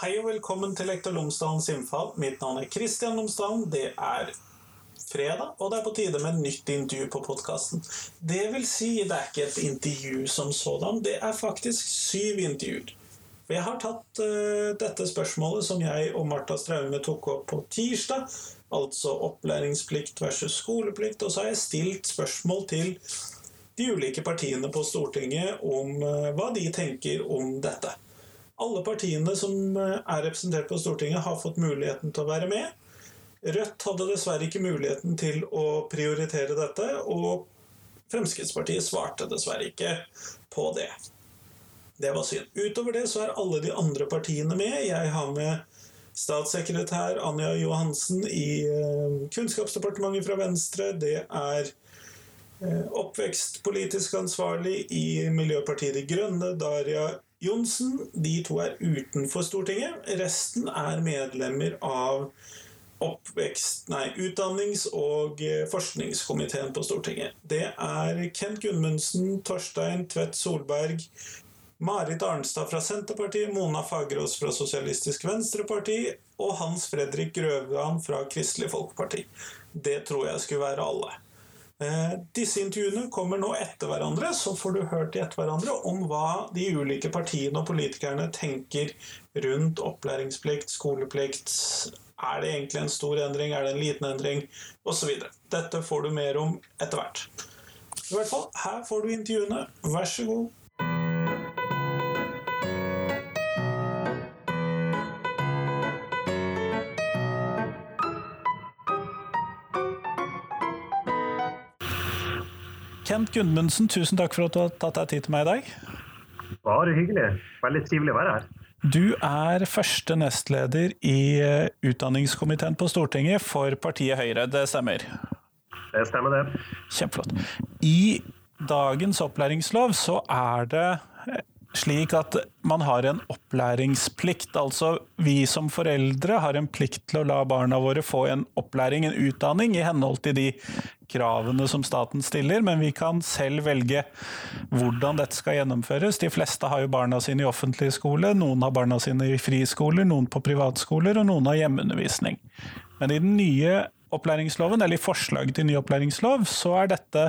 Hei og velkommen til Lektor Lomsdalens innfall. Mitt navn er Kristian Lomsdalen. Det er fredag, og det er på tide med nytt intervju på podkasten. Det vil si, det er ikke et intervju som sådan, det er faktisk syv intervjuer. For jeg har tatt uh, dette spørsmålet som jeg og Marta Straume tok opp på tirsdag, altså opplæringsplikt versus skoleplikt, og så har jeg stilt spørsmål til de ulike partiene på Stortinget om uh, hva de tenker om dette. Alle partiene som uh, er representert på Stortinget, har fått muligheten til å være med. Rødt hadde dessverre ikke muligheten til å prioritere dette, og Fremskrittspartiet svarte dessverre ikke på det. Det var synd. Utover det så er alle de andre partiene med. Jeg har med statssekretær Anja Johansen i eh, Kunnskapsdepartementet fra Venstre. Det er eh, oppvekstpolitisk ansvarlig i Miljøpartiet De Grønne, Daria Johnsen. De to er utenfor Stortinget. Resten er medlemmer av oppvekst, nei, utdannings- og eh, forskningskomiteen på Stortinget. Det er Kent Gudmundsen, Torstein Tvedt Solberg, Marit Arnstad fra Senterpartiet, Mona Fagerås fra Sosialistisk Venstreparti og Hans Fredrik Grøvan fra Kristelig Folkeparti. Det tror jeg skulle være alle. Eh, disse intervjuene kommer nå etter hverandre, så får du hørt i etter hverandre om hva de ulike partiene og politikerne tenker rundt opplæringsplikt, skoleplikt, er det egentlig en stor endring? Er det en liten endring? Osv. Dette får du mer om etter hvert. I hvert fall, her får du intervjuene. Vær så god. Kent Gundmundsen, tusen takk for at du har tatt deg tid til meg i dag. Bare hyggelig. Veldig trivelig å være her. Du er første nestleder i eh, utdanningskomiteen på Stortinget for partiet Høyre, det stemmer? Det stemmer, det. Kjempeflott. I dagens opplæringslov så er det eh, slik at man har en opplæringsplikt. Altså vi som foreldre har en plikt til å la barna våre få en opplæring, en utdanning, i henhold til de kravene som staten stiller, men vi kan selv velge hvordan dette skal gjennomføres. De fleste har jo barna sine i offentlig skole, noen har barna sine i friskoler, noen på privatskoler, og noen har hjemmeundervisning. Men i den nye opplæringsloven, eller i forslaget til ny opplæringslov, så er dette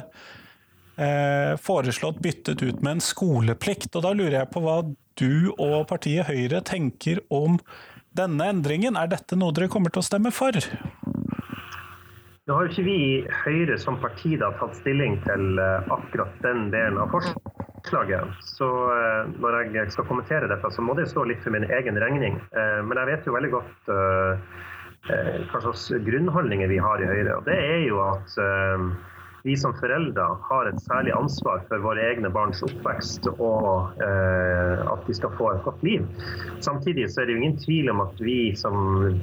eh, foreslått byttet ut med en skoleplikt. Og da lurer jeg på hva du og partiet Høyre tenker om denne endringen. Er dette noe dere kommer til å stemme for? Nå har jo ikke vi i Høyre som parti da tatt stilling til uh, akkurat den delen av forslaget. Så uh, når jeg skal kommentere dette, så må det stå litt for min egen regning. Uh, men jeg vet jo veldig godt hva slags grunnholdninger vi har i Høyre. Og det er jo at vi som foreldre har et særlig ansvar for våre egne barns oppvekst og eh, at de skal få et godt liv. Samtidig så er det jo ingen tvil om at vi som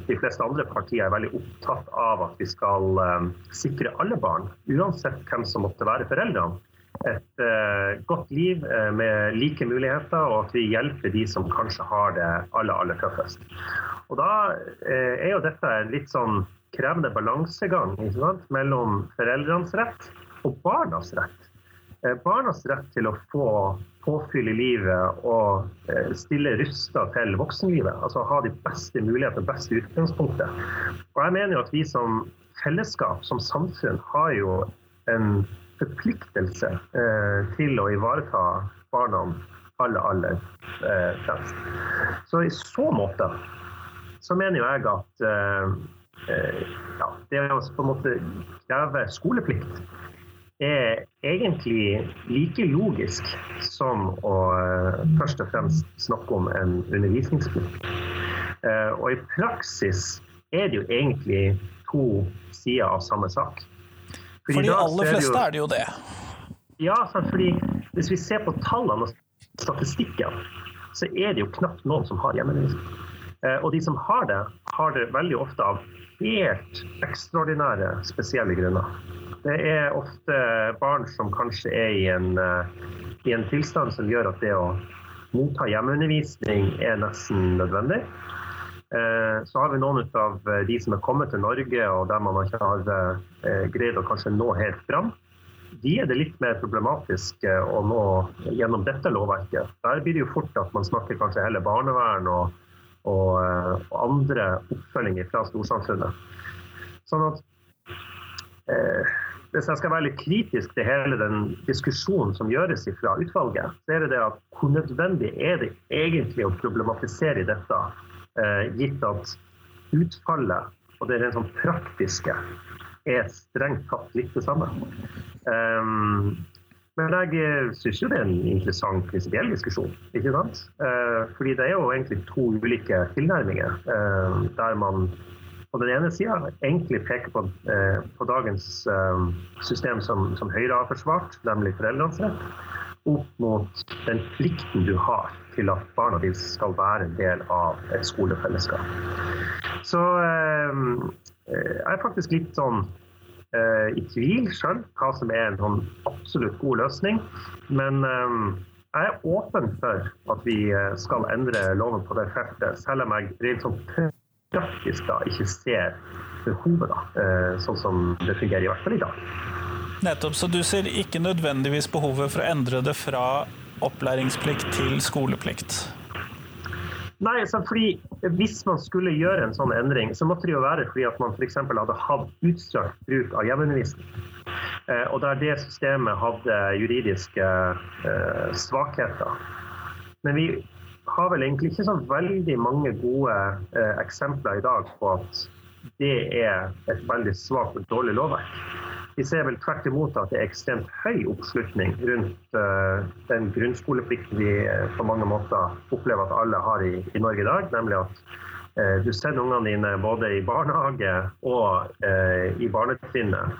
de fleste andre partier er veldig opptatt av at vi skal eh, sikre alle barn, uansett hvem som måtte være foreldrene, et eh, godt liv eh, med like muligheter, og at vi hjelper de som kanskje har det aller, aller tøffest. Og da eh, er jo dette en litt sånn krevende balansegang mellom foreldrenes rett og barnas rett. Eh, barnas rett til å få påfyll i livet og eh, stille rusta til voksenlivet. Altså ha de beste mulighetene, beste utgangspunktet. Og jeg mener jo at vi som fellesskap, som samfunn, har jo en forpliktelse eh, til å ivareta barna aller, aller eh, fremst. Så i så måte så mener jo jeg at Eh, ja, det å på en måte kreve skoleplikt er egentlig like logisk som å uh, først og fremst snakke om en undervisningsplikt. Uh, og i praksis er det jo egentlig to sider av samme sak. Fordi For de aller fleste er det jo det. Ja, fordi hvis vi ser på tallene og statistikken, så er det jo knapt noen som har hjemmeundervisning. Og de som har det, har det veldig ofte av helt ekstraordinære, spesielle grunner. Det er ofte barn som kanskje er i en, eh, i en tilstand som gjør at det å motta hjemmeundervisning er nesten nødvendig. Eh, så har vi noen av de som er kommet til Norge og der man ikke har eh, greid å kanskje nå helt fram. De er det litt mer problematisk å nå gjennom dette lovverket. Der blir det jo fort at man snakker kanskje heller barnevern og og, og andre oppfølginger fra storsamfunnet. Sånn at eh, hvis jeg skal være litt kritisk til hele den diskusjonen som gjøres fra utvalget, så er det det at hvor nødvendig er det egentlig å problematisere dette, eh, gitt at utfallet og det rent sånn praktiske er strengt tatt litt det samme. Um, men jeg syns jo det er en interessant prinsipiell diskusjon. ikke sant? Uh, fordi det er jo egentlig to ulike tilnærminger. Uh, der man på den ene sida egentlig peker på, på dagens system som, som, Høyre har forsvart, nemlig foreldrenes rett, opp mot den plikten du har til at barna dine skal være en del av et skolefellesskap. Så jeg er faktisk litt sånn i tvil sjøl hva som er en sånn absolutt god løsning. Men um, jeg er åpen for at vi eh, skal endre loven på det feltet, selv om jeg rent sånn praktisk da ikke ser behovet, da, sånn som det fungerer i hvert fall i dag. Nettopp, så du ser ikke nødvendigvis behovet for å endre det fra opplæringsplikt til skoleplikt? Nei, så fordi Hvis man skulle gjøre en sånn endring, så måtte det jo være fordi at man f.eks. hadde hatt utstrakt bruk av hjemmeundervisning. Eh, og der det systemet hadde juridiske eh, svakheter. Men vi har vel egentlig ikke så veldig mange gode eh, eksempler i dag på at det er et veldig svakt og dårlig lovverk. Vi ser vel tvert imot at det er ekstremt høy oppslutning rundt uh, den grunnskoleplikten vi uh, på mange måter opplever at alle har i, i Norge i dag. Nemlig at uh, du sender ungene dine både i barnehage og i barnetrinnet.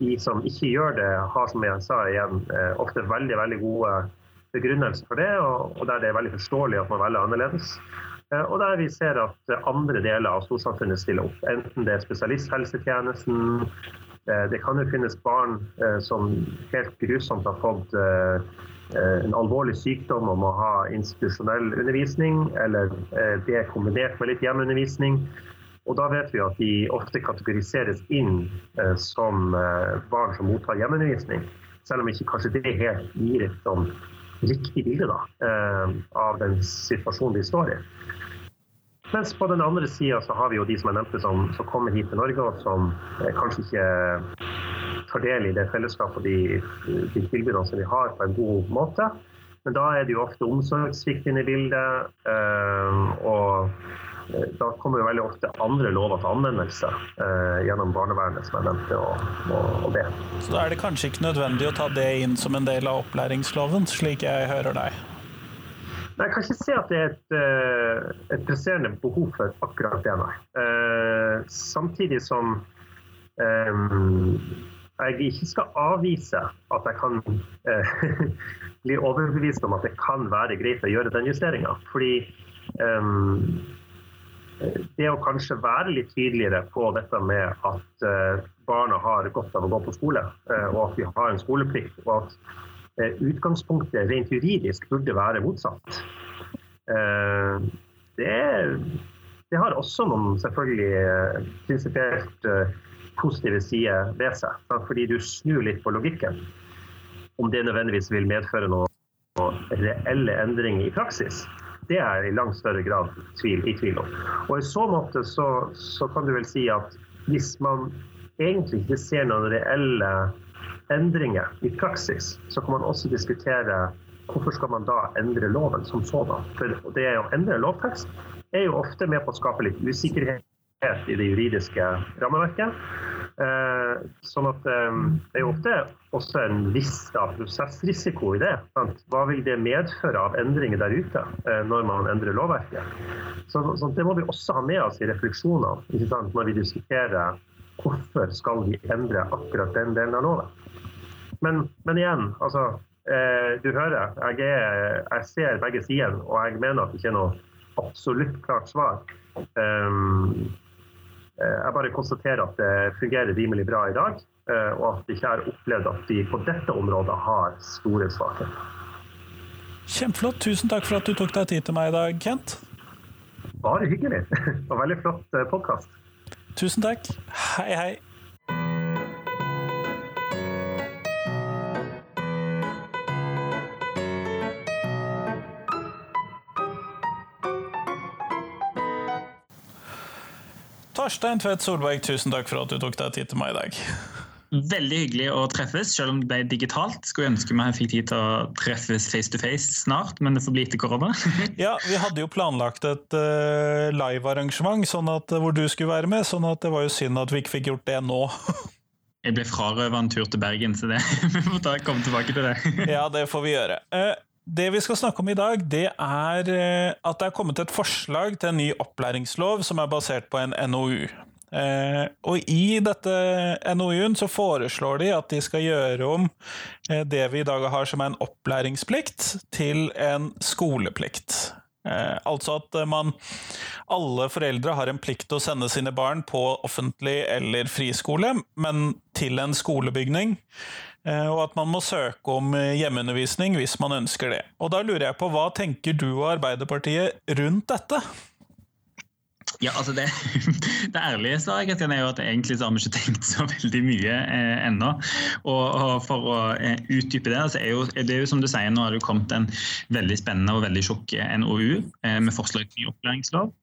de som ikke gjør det, har som jeg sa igjen, ofte veldig, veldig gode begrunnelser for det, og, der det er veldig forståelig at man velger annerledes. Og der vi ser at andre deler av storsamfunnet stiller opp. Enten det er spesialisthelsetjenesten, Eh, det kan jo finnes barn eh, som helt grusomt har fått eh, en alvorlig sykdom og må ha institusjonell undervisning, eller det er kombinert med litt hjemmeundervisning. Og da vet vi at de ofte kategoriseres inn som barn som mottar hjemmeundervisning. Selv om ikke kanskje det helt gir et sånn riktig bilde da, av den situasjonen de står i. Mens på den andre sida så har vi jo de som jeg nevnte, som, som kommer hit til Norge, og som eh, kanskje ikke tar del i det fellesskapet og de, de tilbudene som vi har, på en god måte. Men da er det jo ofte omsorgssvikt inne i bildet. Eh, og eh, da kommer jo veldig ofte andre lover til anvendelse eh, gjennom barnevernet, som jeg nevnte, og, og, og, det. Så da er det kanskje ikke nødvendig å ta det inn som en del av opplæringsloven, slik jeg hører deg? Jeg kan ikke si at det er et, eh, et presserende behov for akkurat det, nei. Uh, samtidig som um, jeg ikke skal avvise at jeg kan uh, bli overbevist om at det kan være greit å gjøre den justeringa. Fordi um, det å kanskje være litt tydeligere på dette med at uh, barna har godt av å gå på skole, og at vi har en skoleplikt, og at utgangspunktet rent juridisk burde være motsatt. Det, det, det har også noen selvfølgelig eh, prinsipielt positive sider ved seg. Fordi du snur litt på logikken. Om det nødvendigvis vil medføre noen reelle endringer i praksis, det er i langt større grad tvil, i tvil om. Og I så måte så, så kan du vel si at hvis man egentlig ikke ser noen reelle endringer i praksis, så kan man også diskutere hvorfor skal man da endre loven som sådan. For det å endre lovtekst er jo ofte med på å skape litt usikkerhet i det juridiske rammeverket. Eh, sånn at eh, Det er jo ofte også en viss prosessrisiko i det. Sant? Hva vil det medføre av endringer der ute eh, når man endrer lovverket? Så, så, Det må vi også ha med oss i refleksjonene når vi diskuterer hvorfor skal vi endre akkurat den delen av loven. Men, men igjen, altså eh, Du hører, jeg, er, jeg, ser begge sidene, og jeg mener at det ikke er noe absolutt klart svar. Um, jeg bare konstaterer at det fungerer rimelig bra i dag, eh, og at vi ikke har opplevd at vi på dette området har store svakheter. Kjempeflott. Tusen takk for at du tok deg tid til meg i dag, Kent. Bare hyggelig. Og veldig flott podkast. Tusen takk. Hei, hei. Torstein Tvedt Solberg, tusen takk for at du tok deg tid til meg i dag. Veldig hyggelig å treffes, selv om det ble digitalt. Skulle ønske vi fikk tid til å treffes face to face snart, men det får bli etter korona. ja, vi hadde jo planlagt et uh, livearrangement sånn hvor du skulle være med, sånn at det var jo synd at vi ikke fikk gjort det nå. Jeg ble frarøvet en tur til Bergen, så det, vi får ta, komme tilbake til det. ja, det får vi gjøre. Uh, det vi skal snakke om i dag, det er uh, at det er kommet et forslag til en ny opplæringslov som er basert på en NOU. Eh, og i dette NOU-en så foreslår de at de skal gjøre om eh, det vi i dag har som en opplæringsplikt, til en skoleplikt. Eh, altså at man, alle foreldre har en plikt til å sende sine barn på offentlig eller friskole, men til en skolebygning. Og at man må søke om hjemmeundervisning hvis man ønsker det. Og da lurer jeg på, hva tenker du og Arbeiderpartiet rundt dette? Ja, altså det, det ærlige svaret er jo at egentlig så har vi ikke tenkt så veldig mye eh, ennå. Og, og, For å eh, utdype det, altså er, jo, det jo som du sier, nå har det jo kommet en veldig spennende og veldig tjukk eh, NOU eh, med forslag til ny opplæringslov.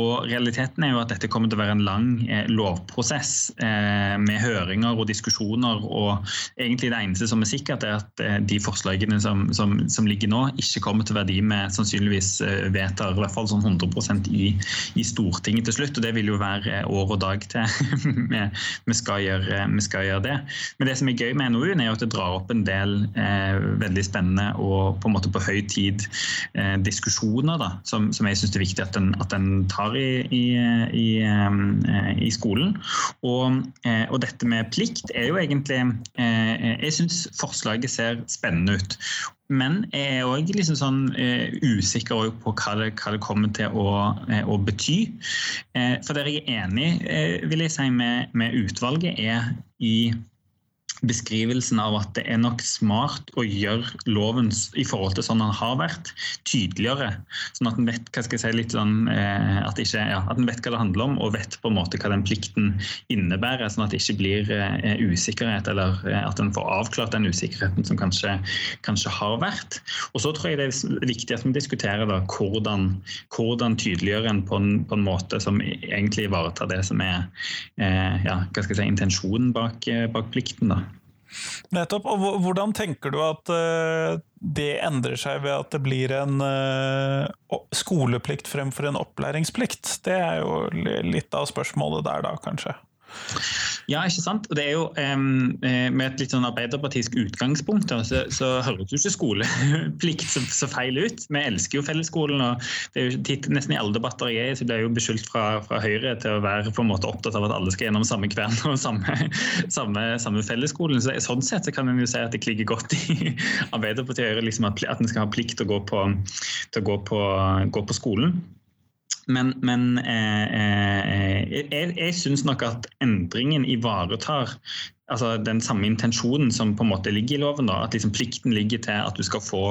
Og Realiteten er jo at dette kommer til å være en lang eh, lovprosess eh, med høringer og diskusjoner. og egentlig Det eneste som er sikkert, er at de forslagene som, som, som ligger nå, ikke kommer til å være de vi sannsynligvis vedtar i hvert fall sånn 100% i, i Stortinget Stortinget til slutt, og det vil jo være år og dag til vi, skal gjøre, vi, skal gjøre, det. Men det som er gøy med NOU-en, er jo at det drar opp en del eh, veldig spennende og på en måte på høy tid eh, diskusjoner da, som, som jeg syns er viktig at den, at den tar i, i, i, eh, i skolen. Og, eh, og, dette med plikt er jo egentlig eh, Jeg syns forslaget ser spennende ut. Men jeg er òg liksom sånn, eh, usikker på hva det, hva det, kommer til å, eh, å bety. Eh, for det jeg er enig vil jeg si, med, med utvalget, er i beskrivelsen av at det er nok smart å gjøre loven i forhold til sånn den har vært, tydeligere. Sånn at en vet hva skal jeg si, litt sånn, eh, at, ikke, ja, at vet hva det handler om, og vet på en måte hva den plikten innebærer. Sånn at det ikke blir eh, usikkerhet, eller eh, at en får avklart den usikkerheten som kanskje, kanskje, har vært. Og så tror jeg det er viktig at vi diskuterer da, hvordan, hvordan tydeliggjøre en på, en på en måte som egentlig ivaretar det som er eh, ja, hva skal jeg si, intensjonen bak, eh, bak plikten. da. Nettopp. Og hvordan tenker du at eh, det endrer seg ved at det blir en eh, skoleplikt fremfor en opplæringsplikt? Det er jo litt av spørsmålet der da, kanskje? Ja, ikke sant. Og det er jo um, Med et litt sånn arbeiderpartisk utgangspunkt da, så, så høres jo ikke skoleplikt så, så, feil ut. Vi elsker jo fellesskolen. og det er jo Nesten i alle debatter jeg er så blir jeg jo beskyldt fra, fra, Høyre til å være på en måte opptatt av at alle skal gjennom samme kvern og samme, samme, samme fellesskolen. Så, sånn sett så kan en jo si at det klikker godt i Arbeiderpartiet og Høyre liksom at, at en skal ha plikt til å gå på, til å gå på, gå på skolen. Men, men eh, eh, jeg, jeg syns nok at endringen ivaretar altså den samme intensjonen som på en måte ligger i loven. Da, at liksom plikten ligger til at du skal få,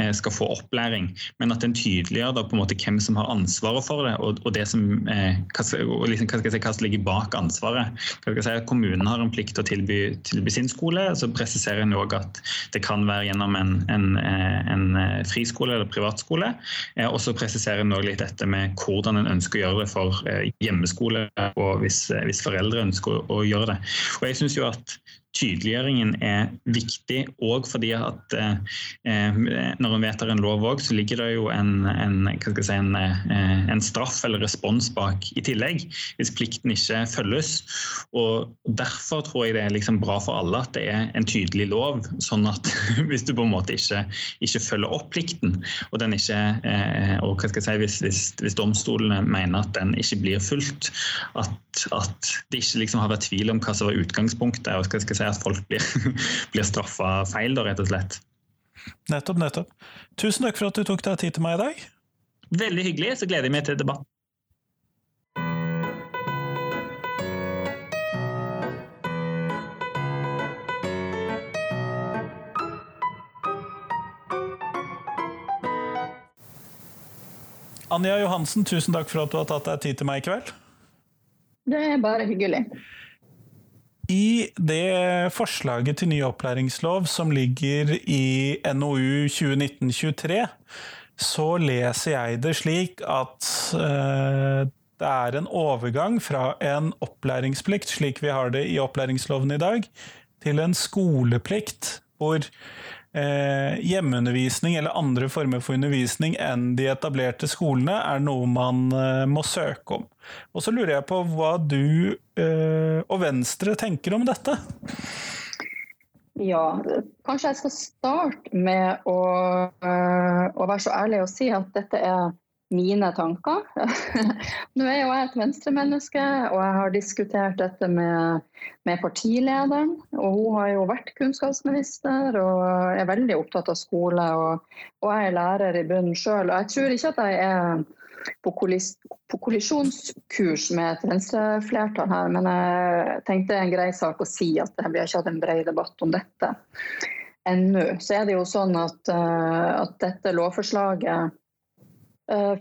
eh, skal få opplæring, men at den tydeliggjør da på en måte hvem som har ansvaret for det, og, og det som, eh, hva, liksom, hva, si, hva, som ligger bak ansvaret. Hva skal jeg si, at Kommunen har en plikt til å tilby, tilby sin skole, så presiserer en òg at det kan være gjennom en, en, eh, en friskole eller privatskole. Og så presiserer en òg litt dette med hvordan en ønsker å gjøre det for hjemmeskole, og hvis, hvis foreldre ønsker å, å gjøre det. Og jeg synes jo at at tydeliggjøringen er viktig òg fordi at eh, når en vedtar en lov òg, så ligger det jo en, en, si, en, eh, en, straff eller respons bak i tillegg, hvis plikten ikke følges. Og Derfor tror jeg det er liksom bra for alle at det er en tydelig lov, sånn at hvis du på en måte ikke, ikke følger opp plikten, og, den ikke, eh, og si, hvis, hvis, hvis, domstolene mener at den ikke blir fulgt, at, at det ikke liksom har vært tvil om hva som var utgangspunktet. og hva skal jeg si, at folk blir, blir straffa feil, da, rett og slett. Nettopp, nettopp. Tusen takk for at du tok deg tid til meg i dag. Veldig hyggelig. Så gleder jeg meg til debatt. Anja Johansen, tusen takk for at du har tatt deg tid til meg i kveld. Det er bare hyggelig. I det forslaget til ny opplæringslov som ligger i NOU 2019-23, så leser jeg det slik at eh, det er en overgang fra en opplæringsplikt, slik vi har det i opplæringsloven i dag, til en skoleplikt, hvor eh, hjemmeundervisning eller andre former for undervisning enn de etablerte skolene er noe man eh, må søke om. Og så lurer jeg på hva du eh, og Venstre tenker om dette? Ja, kanskje jeg skal starte med å, øh, å være så ærlig og si at dette er mine tanker. Nå er jo jeg et venstremenneske, og jeg har diskutert dette med, med, partilederen. Og hun har jo vært kunnskapsminister og er veldig opptatt av skole. Og, og jeg er lærer i bunnen sjøl. Og jeg tror ikke at jeg er på, kollis, på kollisjonskurs med et venstreflertall her, men jeg tenkte det er en grei sak å si at vi har ikke hatt en bred debatt om dette ennå. Så er det jo sånn at, eh, at dette lovforslaget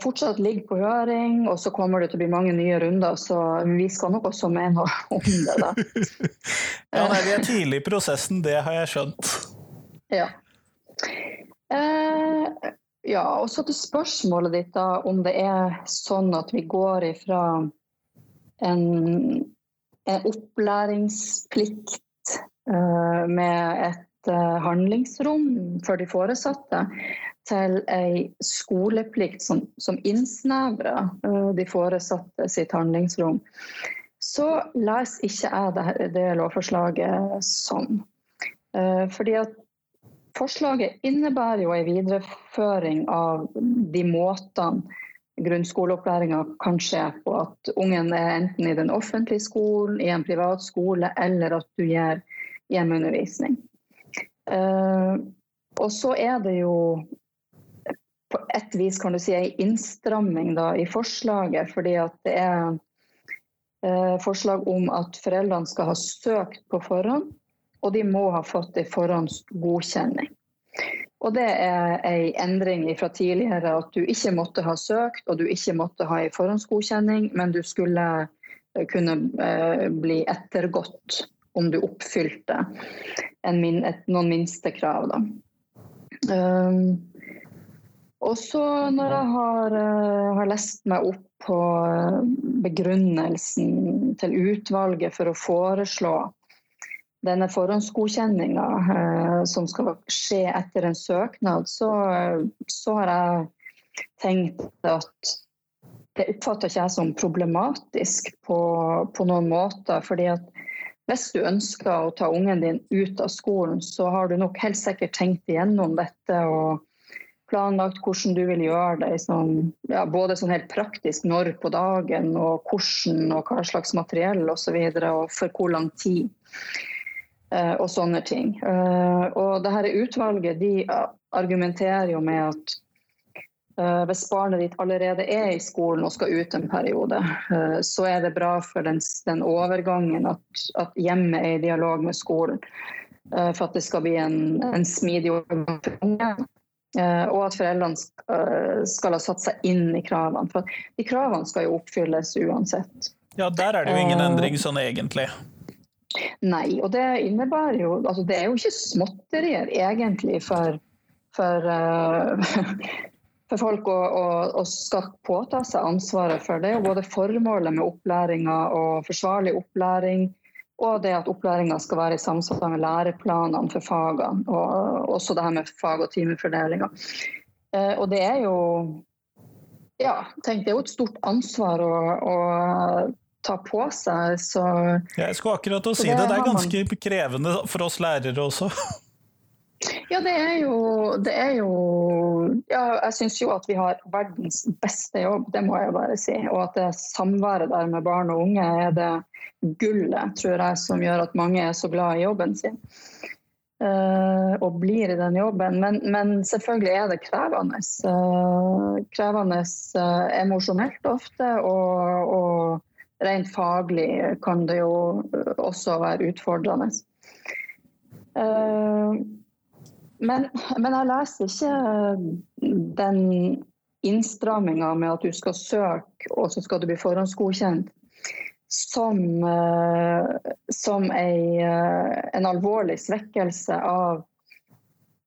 fortsatt ligger på høring, og så kommer det til å bli mange nye runder. Så vi skal nok også mene noe om det, da. ja, nei, vi er tidlig i prosessen, det har jeg skjønt. Ja. Eh, ja, og så til spørsmålet ditt, da, om det er sånn at vi går ifra en, en opplæringsplikt eh, med et eh, handlingsrom for de foresatte til ei skoleplikt som, som innsnevrer uh, de foresatte sitt handlingsrom, så leser ikke jeg det, det lovforslaget sånn. Uh, fordi at forslaget innebærer jo en videreføring av de måtene grunnskoleopplæringa kan skje på. At ungen er enten i den offentlige skolen, i en privat skole, eller at du gir hjemmeundervisning. Uh, og så er det jo på et vis kan du si en innstramming da, i forslaget. fordi at det er eh, forslag om at foreldrene skal ha søkt på forhånd, og de må ha fått en forhåndsgodkjenning. Og det er en endring fra tidligere at du ikke måtte ha søkt og du ikke måtte ha en forhåndsgodkjenning, men du skulle eh, kunne eh, bli ettergått om du oppfylte min, et, noen minstekrav. Da. Um, og så når jeg har, uh, har, lest meg opp på uh, begrunnelsen til utvalget for å foreslå denne forhåndsgodkjenninga uh, som skal skje etter en søknad, så, så, har jeg tenkt at det oppfatter ikke jeg som problematisk på, på noen måter. fordi at hvis du ønsker å ta ungen din ut av skolen, så har du nok helt sikkert tenkt igjennom dette. og planlagt hvordan du vil gjøre det, sånn, ja, både sånn helt praktisk når på dagen, og hvordan og hva slags materiell osv., og, så videre, og for hvor lang tid. Uh, og sånne ting. Uh, og det her utvalget de argumenterer jo med at hvis barnet ditt allerede er i skolen og skal ut en periode, så er det bra for den, den overgangen at, at, hjemmet er i dialog med skolen. for at det skal bli en, en smidig overgang for ungen. Eh, og at foreldrene eh, skal ha satt seg inn i kravene. For de kravene skal jo oppfylles uansett. Ja, der er det jo ingen eh, endring sånn egentlig. Nei, og det innebærer jo altså Det er jo ikke småtterier egentlig for, for, for folk å, å, å, skal påta seg ansvaret for det. Både formålet med opplæringa og forsvarlig opplæring og det at opplæringa skal være i samsvar med læreplanene for fagene. Og også det her med fag- og timefordelinga. Eh, og det er jo ja, tenk, det er jo et stort ansvar å, å ta på seg. Så, Jeg skulle akkurat å si det. Det, det er ganske krevende for oss lærere også. Ja, det er jo, det er jo ja, Jeg syns jo at vi har verdens beste jobb, det må jeg bare si. Og at det samværet der med barn og unge er det gullet, tror jeg, som gjør at mange er så glad i jobben sin. Uh, og blir i den jobben. Men, men selvfølgelig er det krevende. Uh, krevende uh, emosjonelt ofte, og, og rent faglig kan det jo også være utfordrende. Men, men, jeg leser ikke den innstramminga med at du skal søke, og så skal du bli forhåndsgodkjent som, eh, som ei, eh, en alvorlig svekkelse av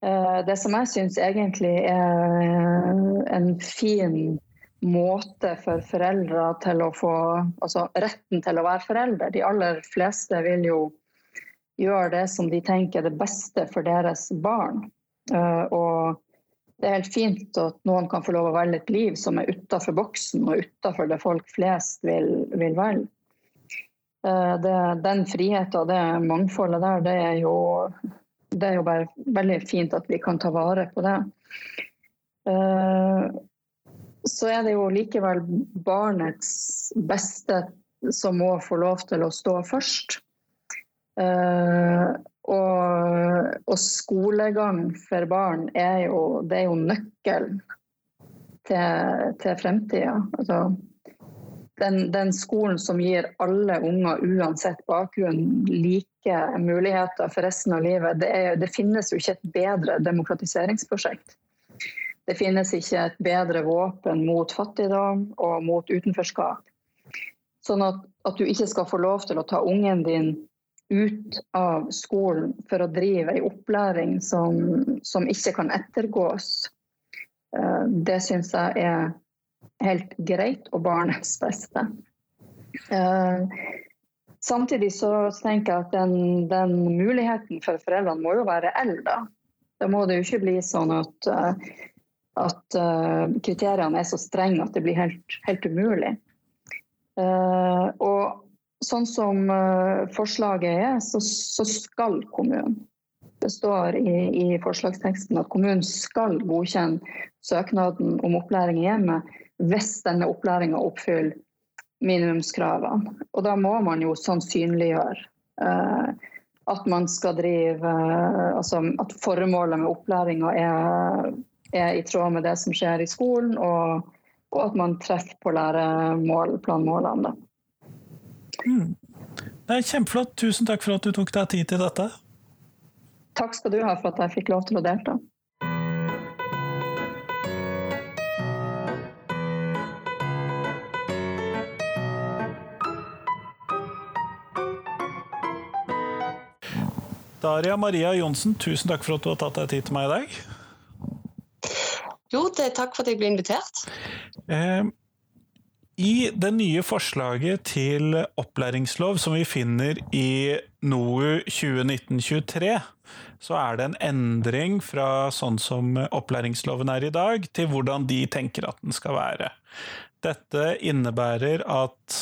eh, det som jeg syns egentlig er en fin måte for foreldre til å få Altså retten til å være foreldre. De aller fleste vil jo gjøre det som de tenker er det beste for deres barn. Uh, og det er helt fint at noen kan få lov å velge et liv som er utafor boksen og utafor det folk flest vil, vil velge. Uh, det, den friheten og det mangfoldet der, det er, jo, det er jo bare veldig fint at vi kan ta vare på det. Uh, så er det jo likevel barnets beste som må få lov til å stå først. Uh, og, og, skolegang for barn er jo, det er jo nøkkelen til, til fremtida. Altså, den, den, skolen som gir alle unger, uansett bakgrunn, like muligheter for resten av livet, det, er, det finnes jo ikke et bedre demokratiseringsprosjekt. Det finnes ikke et bedre våpen mot fattigdom og mot utenforskap. Sånn at, at du ikke skal få lov til å ta ungen din ut av skolen for å drive ei opplæring som, som, ikke kan ettergås, eh, det syns jeg er helt greit og barnets beste. Eh, samtidig så tenker jeg at den, den muligheten for foreldrene må jo være reell. Da. da må det jo ikke bli sånn at uh, at kriteriene er så strenge at det blir helt, helt umulig. Og sånn som uh, forslaget er, så, så, skal kommunen Det står i, i, forslagsteksten at kommunen skal godkjenne søknaden om opplæring i hjemmet hvis denne opplæringa oppfyller minimumskravene. Og da må man jo sannsynliggjøre at man skal drive Altså at formålet med opplæringa er er i tråd med det som skjer i skolen, og, og at man treffer på læreplanmålene. Mm. Det er kjempeflott. Tusen takk for at du tok deg tid til dette. Takk skal du ha for at jeg fikk lov til å delta. Daria Maria Johnsen, tusen takk for at du har tatt deg tid til meg i dag. Jo, det, takk for at jeg ble invitert. Eh, I det nye forslaget til opplæringslov som vi finner i NOU 2019-23, så er det en endring fra sånn som opplæringsloven er i dag, til hvordan de tenker at den skal være. Dette innebærer at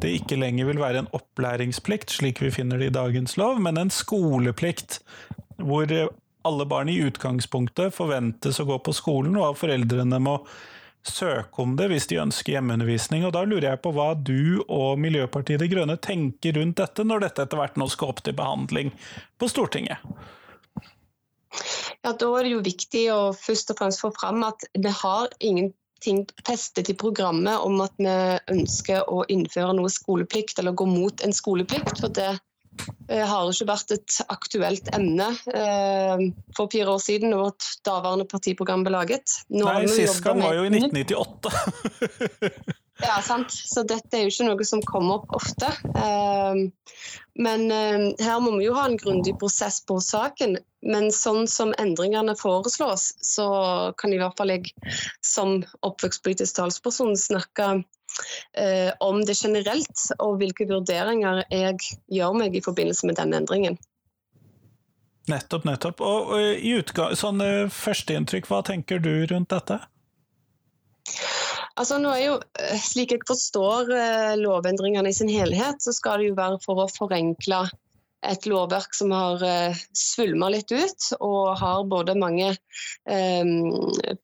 det ikke lenger vil være en opplæringsplikt, slik vi finner det i dagens lov, men en skoleplikt, hvor alle barn i utgangspunktet forventes å gå på skolen, og foreldrene må søke om det hvis de ønsker hjemmeundervisning. Og da lurer jeg på hva du og Miljøpartiet De Grønne tenker rundt dette, når dette etter hvert nå skal opp til behandling på Stortinget? Ja, Da er det jo viktig å først og fremst få fram at vi har ingenting festet i programmet om at vi ønsker å innføre noe skoleplikt eller gå mot en skoleplikt. for det har ikke vært et aktuelt emne eh, for fire år siden da vårt daværende partiprogram ble laget. Nå Nei, Sist gang var jo i 1998. ja, sant. Så dette er jo ikke noe som kommer opp ofte. Eh, men eh, her må vi jo ha en grundig prosess på saken. Men sånn som endringene foreslås, så kan i hvert fall jeg som oppvekstpolitisk talsperson snakke eh, om det generelt, og hvilke vurderinger jeg gjør meg i forbindelse med denne endringen. Nettopp, nettopp. Og, og i utgang, sånn eh, førsteinntrykk, hva tenker du rundt dette? Altså nå er jo, eh, Slik jeg forstår eh, lovendringene i sin helhet, så skal det jo være for å forenkle et lovverk som har uh, svulma litt ut, og har både mange eh,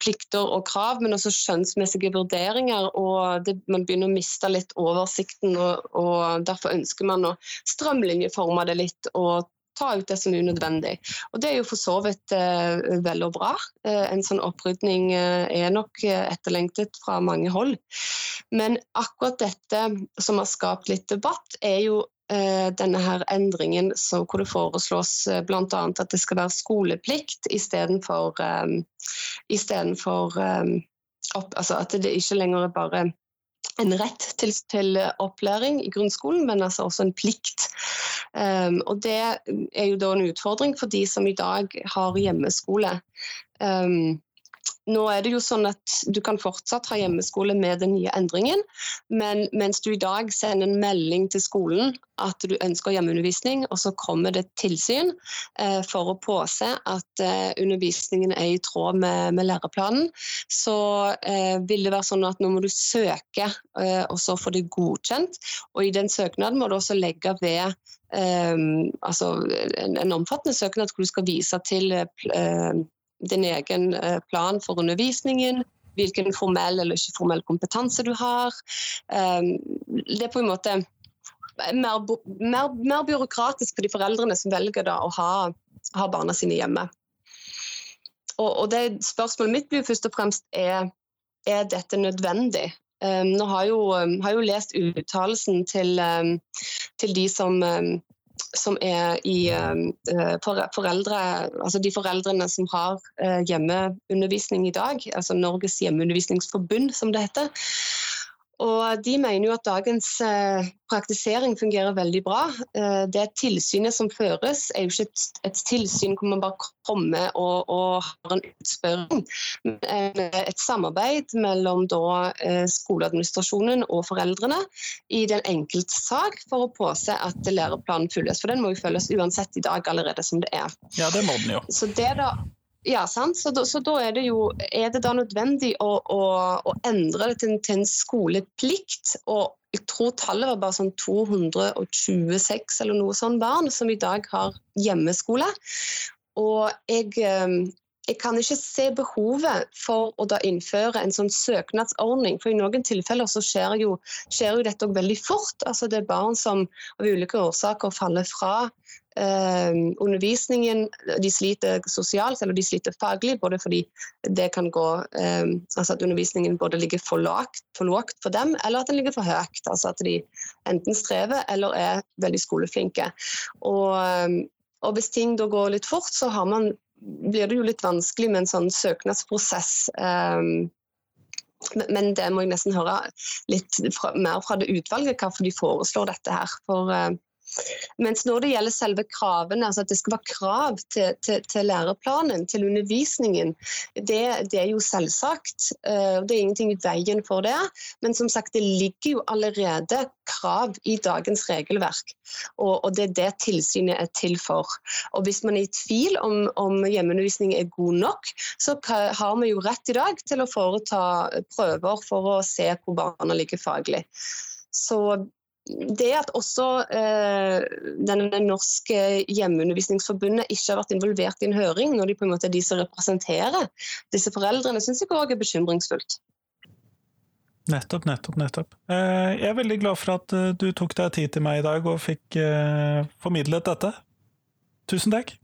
plikter og krav, men også skjønnsmessige vurderinger. og det, Man begynner å miste litt oversikten, og, og Derfor ønsker man å strømlinjeforme det litt og ta ut det som er unødvendig. Og Det er jo for så vidt eh, vel og bra. Eh, en sånn opprydning eh, er nok etterlengtet fra mange hold. Men akkurat dette som har skapt litt debatt, er jo Eh, denne her endringen hvor det foreslås eh, bl.a. at det skal være skoleplikt istedenfor um, um, altså At det ikke lenger er bare en rett til, til, opplæring i grunnskolen, men altså også en plikt. Um, og Det er jo da en utfordring for de som i dag har hjemmeskole. Um, nå er det jo sånn at du kan fortsatt ha hjemmeskole med den nye endringen, men mens du i dag sender en melding til skolen at du ønsker hjemmeundervisning, og så kommer det tilsyn eh, for å påse at eh, undervisningen er i tråd med, med læreplanen, så eh, vil det være sånn at nå må du søke, eh, og så få det godkjent. Og i den søknaden må du også legge ved Um, altså en, en, omfattende søknad hvor du skal vise til uh, din egen uh, plan for undervisningen, hvilken formell eller ikke formell kompetanse du har. Um, det er på en måte mer, mer, mer, byråkratisk for de foreldrene som velger å ha, ha, barna sine hjemme. Og, og det Spørsmålet mitt blir først og fremst er er dette nødvendig. Um, nå har jo, um, har jo lest uttalelsen til, um, til, de som, som er i foreldre, altså de foreldrene som har uh, hjemmeundervisning i dag, altså Norges hjemmeundervisningsforbund, som det heter. Og De mener jo at dagens eh, praktisering fungerer veldig bra. Eh, det tilsynet som føres, er jo ikke et, et tilsyn hvor man bare kommer og, og har en utspørring, men et samarbeid mellom da, eh, skoleadministrasjonen og foreldrene i den enkelte sak for å påse at læreplanen følges. For den må jo følges uansett i dag allerede som det er. Ja, det må den jo. Så det da ja, sant. Så da, så da, er det jo Er det da nødvendig å, å, å endre det til, til, en skoleplikt? Og jeg tror tallet var bare sånn 226 eller noe sånn barn som i dag har hjemmeskole. Og jeg, eh, jeg kan ikke se behovet for å da innføre en sånn søknadsordning. For i noen tilfeller så skjer jo, skjer jo dette veldig fort. Altså det er barn som av ulike årsaker faller fra eh, undervisningen. De sliter sosialt eller de sliter faglig, både fordi det kan gå eh, altså at undervisningen både ligger for lågt for for dem, eller at den ligger for høyt. Altså at de enten strever eller er veldig skoleflinke. Og, eh, og hvis ting da går litt fort, så har man, blir det jo litt vanskelig med en sånn søknadsprosess. Um, men det må jeg nesten høre litt mer fra det utvalget, hvorfor de foreslår dette her. For uh, mens når det gjelder selve kravene, altså at det skal være krav til, til, til læreplanen, til undervisningen, det, det, er jo selvsagt. Eh, det er ingenting i veien for det. Men som sagt, det ligger jo allerede krav i dagens regelverk. Og, og det er det tilsynet er til for. Og hvis man er i tvil om, om hjemmeundervisning er god nok, så har vi jo rett i dag til å foreta prøver for å se hvor barna ligger faglig. Så det at også eh, det norske hjemmeundervisningsforbundet ikke har vært involvert i en høring, når de på en måte er de som representerer disse foreldrene, syns jeg òg er bekymringsfullt. Nettopp, nettopp, nettopp. Eh, jeg er veldig glad for at eh, du tok deg tid til meg i dag og fikk eh, formidlet dette. Tusen takk.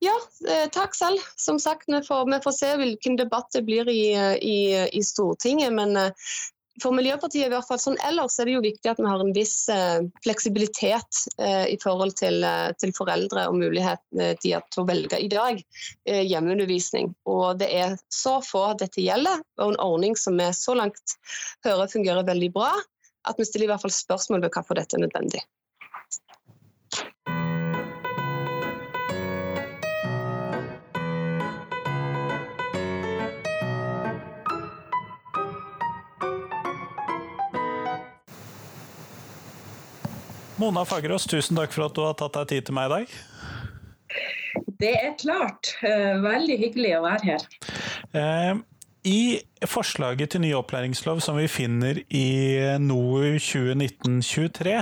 Ja, takk selv. Som sagt, vi får, vi får se hvilken debatt det blir i, i, i Stortinget. Men for Miljøpartiet i hvert fall sånn ellers er det jo viktig at vi har en viss eh, fleksibilitet eh, i forhold til, eh, til, foreldre og har til å velge i dag hjemmeundervisning. Og det er så få dette gjelder, og en ordning som vi så langt hører fungerer veldig bra, at vi stiller i hvert fall spørsmål ved hvorfor dette er nødvendig. Mona Fagerås, tusen takk for at du har tatt deg tid til meg i dag. Det er klart. Eh, veldig hyggelig å være her. Eh, I forslaget til ny opplæringslov som vi finner i NOU 2019-23,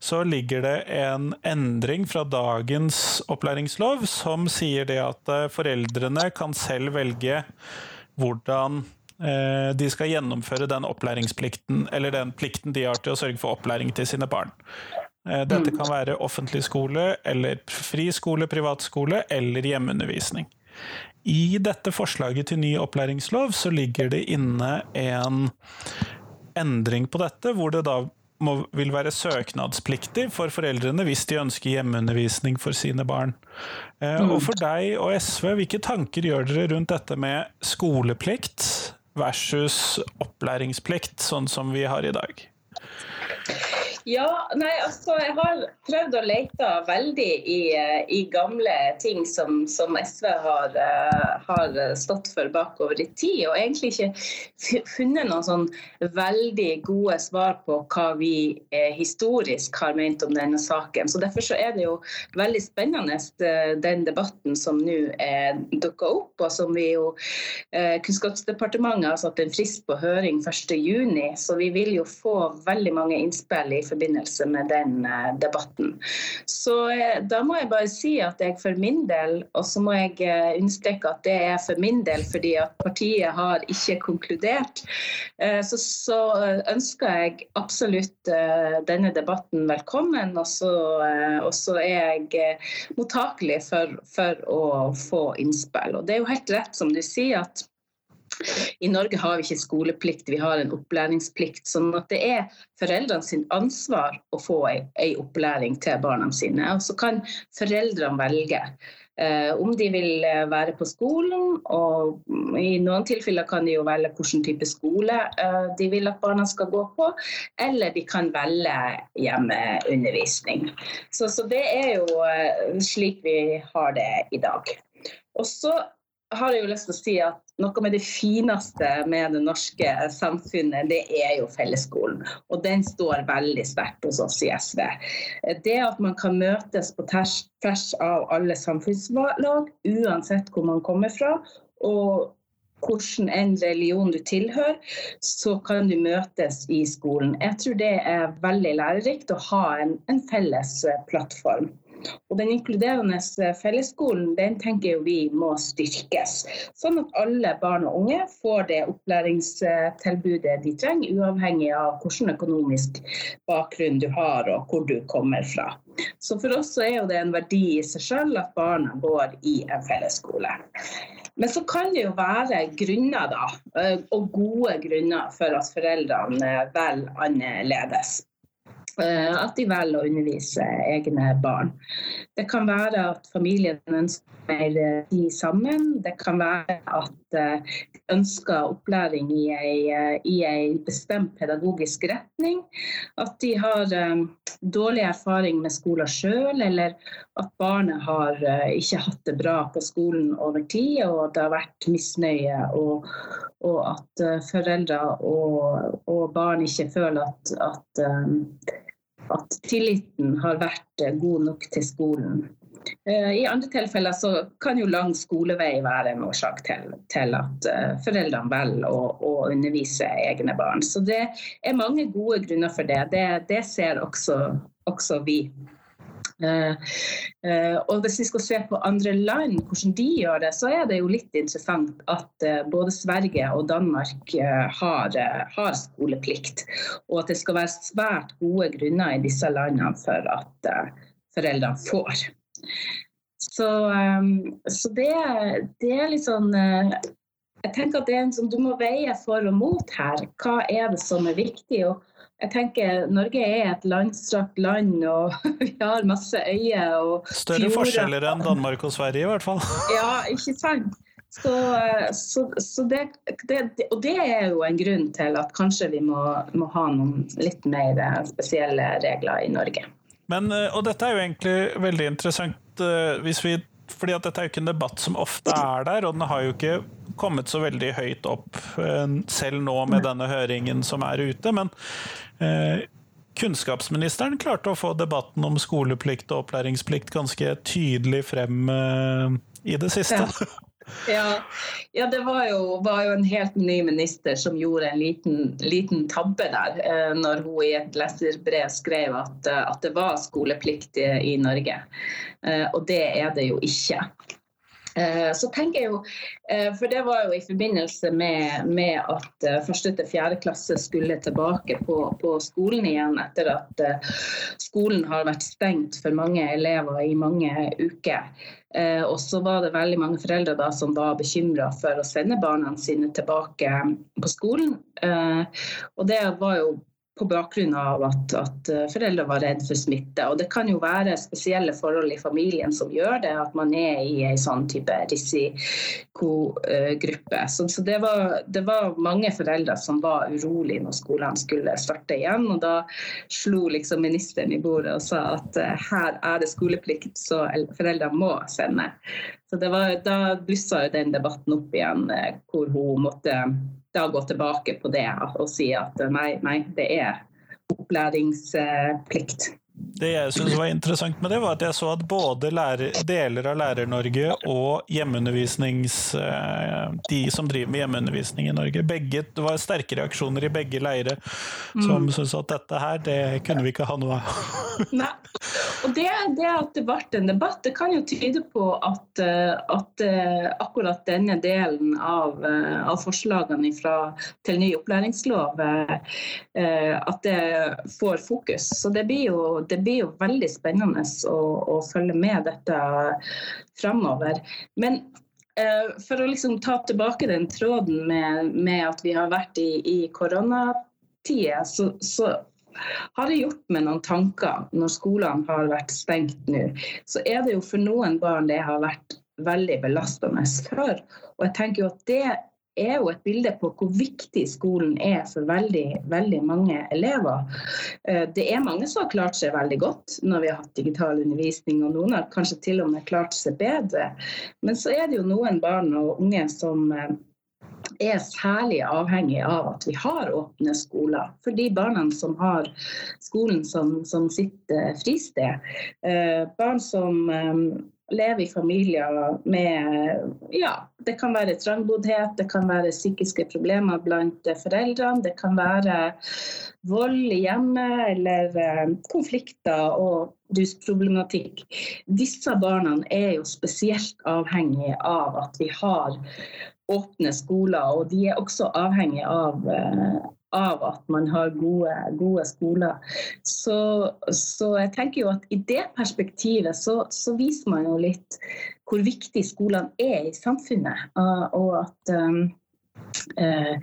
så ligger det en endring fra dagens opplæringslov som sier det at eh, foreldrene kan selv velge hvordan de skal gjennomføre den opplæringsplikten, eller den plikten de har til å sørge for opplæring til sine barn. Eh, dette kan være offentlig skole, eller fri skole, privatskole eller hjemmeundervisning. I dette forslaget til ny opplæringslov så ligger det inne en endring på dette, hvor det da må, vil være søknadspliktig for foreldrene hvis de ønsker hjemmeundervisning for sine barn. Eh, og for deg og SV, hvilke tanker gjør dere rundt dette med skoleplikt versus opplæringsplikt, sånn som vi har i dag? Ja, nei, altså jeg har prøvd å lete veldig i, i gamle ting som, som SV har, uh, har, stått for bakover i tid, og egentlig ikke funnet noen sånn veldig gode svar på hva vi eh, historisk har ment om denne saken. Så Derfor så er det jo veldig spennende den debatten som nå er dukka opp, og som vi jo Kunnskapsdepartementet har satt en frist på høring 1.6, så vi vil jo få veldig mange innspill i forbindelse med den eh, debatten. Så eh, da må jeg bare si at jeg for min del, og så må jeg eh, understreke at det er for min del fordi at partiet har ikke konkludert, så, så ønsker jeg absolutt denne debatten velkommen. Og så, og så er jeg mottakelig for, for å få innspill. Og det er jo helt rett som du sier at i Norge har vi ikke skoleplikt, vi har en opplæringsplikt. sånn at det er foreldrene sin ansvar å få ei, opplæring til barna sine. Og så kan foreldrene velge. Eh, om de vil eh, være på skolen, og i noen tilfeller kan de jo velge hvilken type skole eh, de vil at barna skal gå på, eller de kan velge hjemmeundervisning. Så, så det er jo eh, slik vi har det i dag. Og så har jeg jo lyst til å si at noe med det fineste med det norske samfunnet, det er jo fellesskolen. Og den står veldig sterkt hos oss i SV. Det at man kan møtes på tvers av alle samfunnslag, uansett hvor man kommer fra, og hvordan en religion du tilhører, så kan du møtes i skolen. Jeg tror det er veldig lærerikt å ha en, en felles plattform. Og Den inkluderende fellesskolen den tenker vi må styrkes, sånn at alle barn og unge får det opplæringstilbudet de trenger, uavhengig av hvilken økonomisk bakgrunn du har og hvor du kommer fra. Så For oss så er det en verdi i seg selv at barna går i en fellesskole. Men så kan det jo være grunner, da, og gode grunner for at foreldrene velger annerledes. Eh, at de velger å undervise egne barn. Det kan være at familien ønsker mer tid sammen. Det kan være at eh, de ønsker opplæring i en eh, bestemt pedagogisk retning. At de har dårlig erfaring med skolen sjøl, eller at barnet har ikke hatt det bra på skolen over tid, og det har vært misnøye. og, og at foreldre og, og, barn ikke føler at, at at tilliten har vært eh, god nok til skolen. Eh, I andre tilfeller så kan jo lang skolevei være en årsak til, til at eh, foreldrene velger å, å, undervise egne barn. Så det er mange gode grunner for det. Det, det ser også, også vi. Eh, og hvis vi skal se på andre land, hvordan de gjør det, så er det jo litt interessant at både Sverige og Danmark har, har skoleplikt. Og at det skal være svært gode grunner i disse landene for at foreldrene får. Så, så det, det, er litt sånn Jeg tenker at det er en sånn, du må veie for og mot her. Hva er det som er viktig? og jeg tenker Norge er et landstrakt land, og vi har masse øyer og Større fjorder. forskjeller enn Danmark og Sverige, i hvert fall. Ja, ikke sant. Så, så, så det, det, og det er jo en grunn til at kanskje vi må, må ha noen litt mer spesielle regler i Norge. Men, eh, og dette er jo egentlig veldig interessant eh, hvis vi fordi at dette er jo ikke en debatt som ofte er der, og den har jo ikke kommet så veldig høyt opp eh, selv nå med denne høringen som er ute. Men Eh, kunnskapsministeren klarte å få debatten om skoleplikt og opplæringsplikt ganske tydelig frem eh, i det siste. Ja. Ja, ja det var jo, var jo, en helt ny minister som gjorde en liten, liten tabbe der. Eh, når hun i et leserbrev skrev at, at det var skoleplikt i, i Norge. Og det er det jo ikke. Eh, så tenker jeg jo, eh, for Det var jo i forbindelse med, med at eh, første til fjerde klasse skulle tilbake på, på, skolen igjen etter at skolen har vært stengt for mange elever i mange uker. Og så var det veldig mange foreldre da som var bekymra for å sende barna sine tilbake på skolen. Og det var jo på bakgrunn av at, at, foreldre var redd for smitte. Og det kan jo være spesielle forhold i familien som gjør det, at man er i en sånn type risikogruppe. Så, så det, var, det, var, mange foreldre som var urolig når skolene skulle starte igjen. Og da slo liksom ministeren i bordet og sa at uh, her er det skoleplikt, så foreldrene må sende. Så var, da blussa den debatten opp igjen, uh, hvor hun måtte da gå tilbake på det og si at nei, nei det er opplæringsplikt. Det jeg syns var interessant med det, var at jeg så at både lærer, deler av Lærer-Norge og hjemmeundervisnings... Eh, de som driver med hjemmeundervisning i Norge, begge, det var sterke reaksjoner i begge leirer som mm. syntes at dette her, det kunne vi ikke ha noe av. Nei. Og det, det, at det ble en debatt, det kan jo tyde på at, eh, at eh, akkurat denne delen av, av forslagene fra, til ny opplæringslov, at det får fokus. Så det blir jo det blir jo veldig spennende å, å følge med dette framover. Men uh, for å liksom ta tilbake den tråden med, med at vi har vært i, i koronatida, så, så har jeg gjort meg noen tanker når skolene har vært stengt nå. Så er det jo for noen barn det har vært veldig belastende før. Og jeg tenker jo at det er jo et bilde på hvor viktig skolen er for veldig, veldig mange elever. Eh, det er mange som har klart seg veldig godt når vi har hatt digital undervisning, og noen har kanskje til og med klart seg bedre. Men så er det jo noen barn og unge som eh, er særlig avhengig av at vi har åpne skoler. For de barna som har skolen som, som sitt fristed. Eh, barn som leve i familier med Ja, det kan være trangboddhet, det kan være psykiske problemer blant foreldrene, det kan være vold i hjemmet eller eh, konflikter og rusproblematikk. Disse barna er jo spesielt avhengige av at vi har åpne skoler, og de er også avhengige av eh, av at man har gode, gode skoler. Så, så, jeg tenker jo at i det perspektivet så, så, viser man jo litt hvor viktig skolene er i samfunnet. Og at um, uh,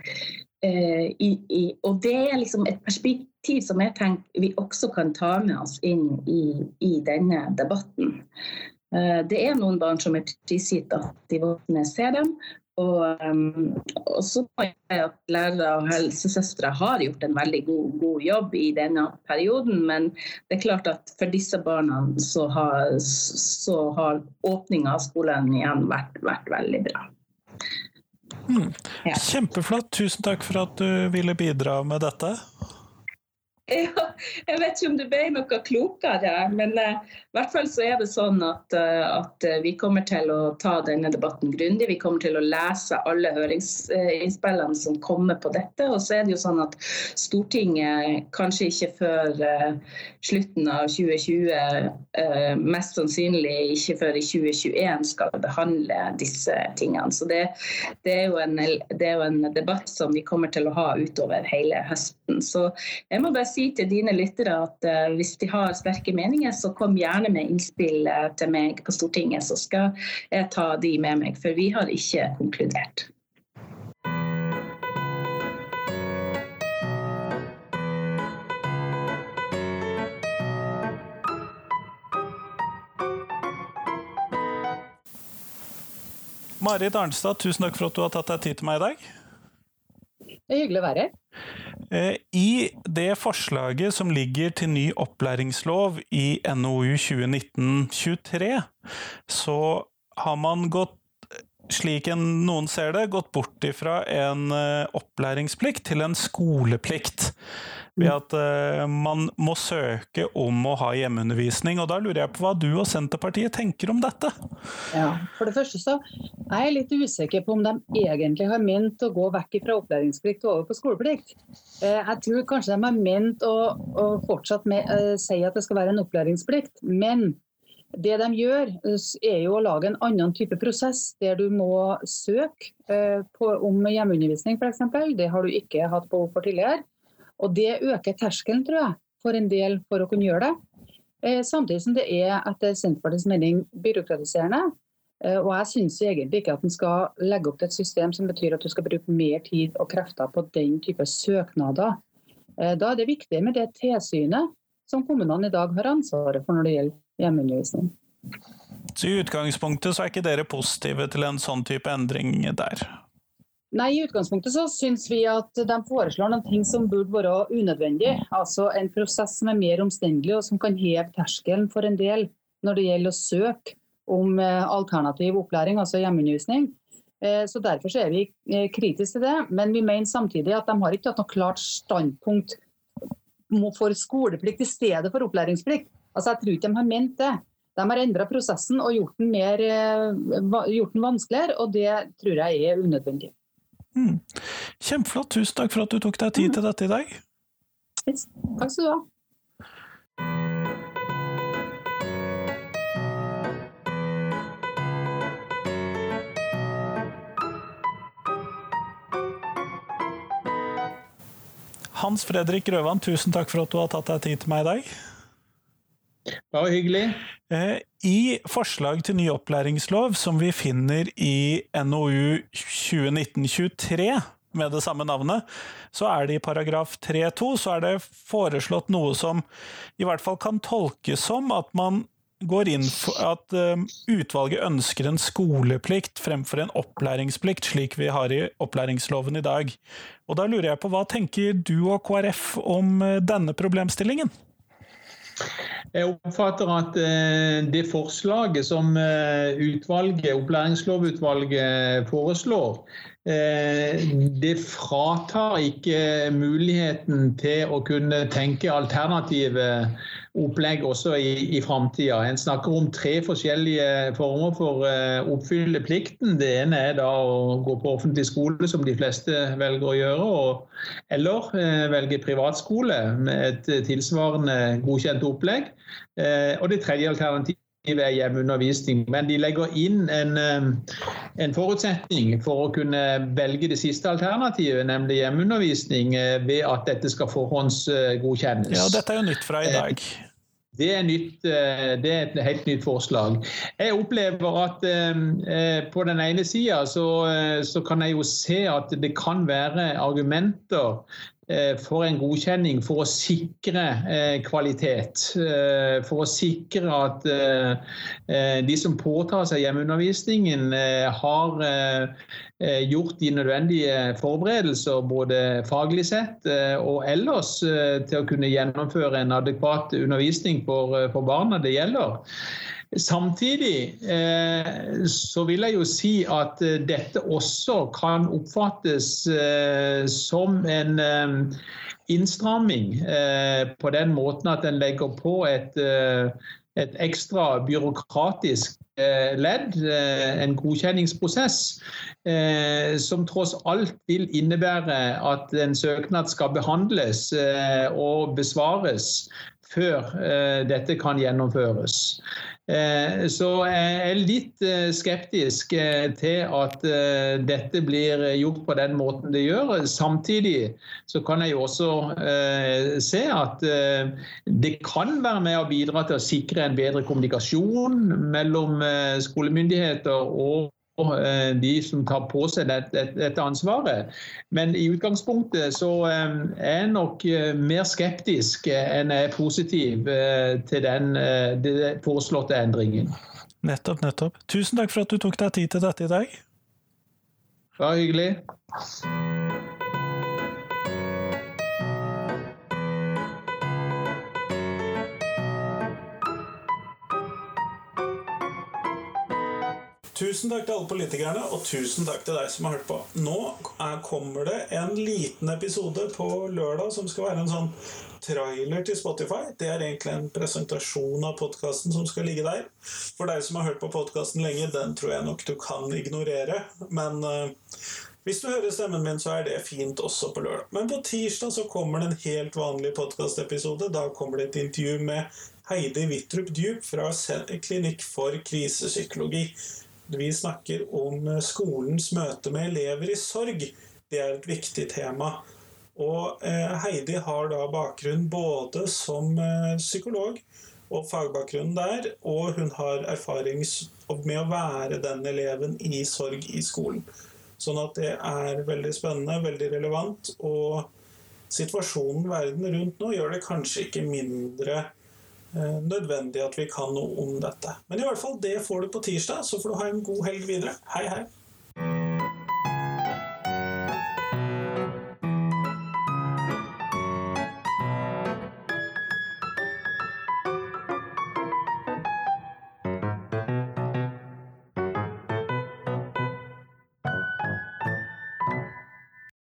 uh, i, i, Og det er liksom et perspektiv som jeg tenker vi også kan ta med oss inn i, i denne debatten. Uh, det er noen barn som er prisgitt at de voksne ser dem, og, um, og så må jeg at lærere og helsesøstre har gjort en veldig god, god, jobb i denne perioden. Men det er klart at for disse barna så har, så har åpninga av skolen igjen vært, vært veldig bra. Mm. Ja. Kjempeflott. Tusen takk for at du ville bidra med dette. Jeg vet ikke om det ble noe klokere, men uh, i hvert fall så er det sånn at, uh, at uh, vi kommer til å ta denne debatten grundig. Vi kommer til å lese alle høringsinnspillene som kommer på dette. Og så er det jo sånn at Stortinget kanskje ikke før slutten av 2020, mest sannsynlig ikke før i 2021, skal behandle disse tingene. Så det, det, er en, det, er jo en, debatt som vi kommer til å ha utover hele høsten. Så jeg må bare si si til dine lyttere at uh, hvis de har sterke meninger, så kom gjerne med innspill uh, til meg på Stortinget, så skal jeg ta de med meg. For vi har ikke konkludert. Marit Arnstad, tusen takk for at du har tatt deg tid til meg i dag. Det er hyggelig å være her. Eh, I det forslaget som ligger til ny opplæringslov i NOU 2019-23, så har man gått, slik noen ser det, gått bort ifra en eh, opplæringsplikt til en skoleplikt ved at uh, man må søke om å ha hjemmeundervisning. Og da lurer jeg på hva du og Senterpartiet tenker om dette? Ja, For det første så er jeg litt usikker på om de egentlig har ment å gå vekk fra opplæringsplikt og over på skoleplikt. Uh, jeg tror kanskje de har ment å, å fortsatt med, uh, si at det skal være en opplæringsplikt. men det de gjør, er jo å lage en annen type prosess, der du må søke på, om hjemmeundervisning f.eks. Det har du ikke hatt behov for tidligere. Og Det øker terskelen tror jeg, for en del for å kunne gjøre det. Eh, samtidig som det er etter Senterpartiets mening byråkratiserende. Eh, og jeg syns egentlig ikke at en skal legge opp til et system som betyr at du skal bruke mer tid og krefter på den type søknader. Eh, Da er det viktig med det tilsynet som kommunene i dag har ansvaret for når det gjelder hjemmeundervisning. Så i utgangspunktet så er ikke dere positive til en sånn type endring der? Nei, I utgangspunktet så syns vi at de foreslår noen ting som burde være unødvendig. Altså en prosess som er mer omstendelig og som kan heve terskelen for en del når det gjelder å søke om eh, alternativ opplæring, altså hjemmeundervisning. Eh, Så Derfor så er vi eh, kritiske til det, men vi mener samtidig at de har ikke hatt noe klart standpunkt for skoleplikt i stedet for opplæringsplikt. Altså Jeg tror ikke de har ment det. De har endra prosessen og gjort den, mer, eh, gjort den vanskeligere, og det tror jeg er unødvendig. Mm. Kjempeflott. Tusen takk for at du tok deg tid til dette i dag. Yes. Takk skal du ha. Hans Fredrik Grøvan, tusen takk for at du har tatt deg tid til meg i dag. Bare hyggelig. Eh, I forslag til ny opplæringslov, som vi finner i NOU 2019-23 med det samme navnet, så er det i paragraf 3-2 så er det foreslått noe som i hvert fall kan tolkes som at man går inn for at eh, utvalget ønsker en skoleplikt fremfor en opplæringsplikt, slik vi har i opplæringsloven i dag. Og da lurer jeg på, hva tenker du og KrF om eh, denne problemstillingen? Jeg oppfatter at eh, det forslaget som eh, utvalget, opplæringslovutvalget foreslår, eh, det fratar ikke muligheten til å kunne tenke alternative opplegg også i, i framtida. En snakker om tre forskjellige former for å oppfylle plikten. Det ene er da å gå på offentlig skole, som de fleste velger å gjøre, og, eller velge privatskole med et tilsvarende godkjent opplegg. Og det tredje alternativet er hjemmeundervisning. Men de legger inn en, en, forutsetning for å kunne velge det siste alternativet, nemlig hjemmeundervisning, ved at dette skal forhåndsgodkjennes. Ja, dette er jo nytt fra i dag. Det er, nytt, det er, et helt nytt forslag. Jeg opplever at eh, på den ene sida så, så, kan jeg jo se at det kan være argumenter eh, for en godkjenning for å sikre eh, kvalitet. For å sikre at de som påtar seg hjemmeundervisningen, har gjort de nødvendige forberedelser både faglig sett og ellers til å kunne gjennomføre en adekvat undervisning for barna det gjelder. Samtidig eh, så vil jeg jo si at eh, dette også kan oppfattes eh, som en innstramming på den måten at en legger på et, et ekstra byråkratisk ledd, en godkjenningsprosess, som tross alt vil innebære at en søknad skal behandles og besvares før dette kan gjennomføres. Så jeg er litt skeptisk til at dette blir gjort på den måten det gjør. Samtidig så kan jeg også se at det kan være med å bidra til å sikre en bedre kommunikasjon mellom skolemyndigheter og de som tar på seg dette, ansvaret. Men i utgangspunktet så er jeg nok mer skeptisk enn jeg er positiv til den, den foreslåtte endringen. Nettopp, nettopp. Tusen takk for at du tok deg tid til dette i dag. Bare hyggelig. Tusen takk til alle politikerne, og tusen takk til deg som har hørt på. Nå er, kommer det en liten episode på lørdag som skal være en sånn trailer til Spotify. Det er egentlig en presentasjon av podkasten som skal ligge der. For deg som har hørt på podkasten lenge, den tror jeg nok du kan ignorere. Men uh, hvis du hører stemmen min, så er det fint også på lørdag. Men på tirsdag så kommer det en helt vanlig podkastepisode. Da kommer det et intervju med Heidi Wittrup Djup fra Klinikk for krisepsykologi. Vi snakker om skolens møte med elever i sorg. Det er et viktig tema. Og eh, Heidi har da bakgrunn både som eh, psykolog og fagbakgrunn der, og hun har erfaring med å være den eleven i sorg i skolen. Sånn at det er veldig spennende, veldig relevant. Og situasjonen verden rundt nå gjør det kanskje ikke mindre eh, Eh, nødvendig at vi kan noe om dette. Men i hvert fall, det får du på tirsdag, så får du ha en god helg videre. Hei, hei.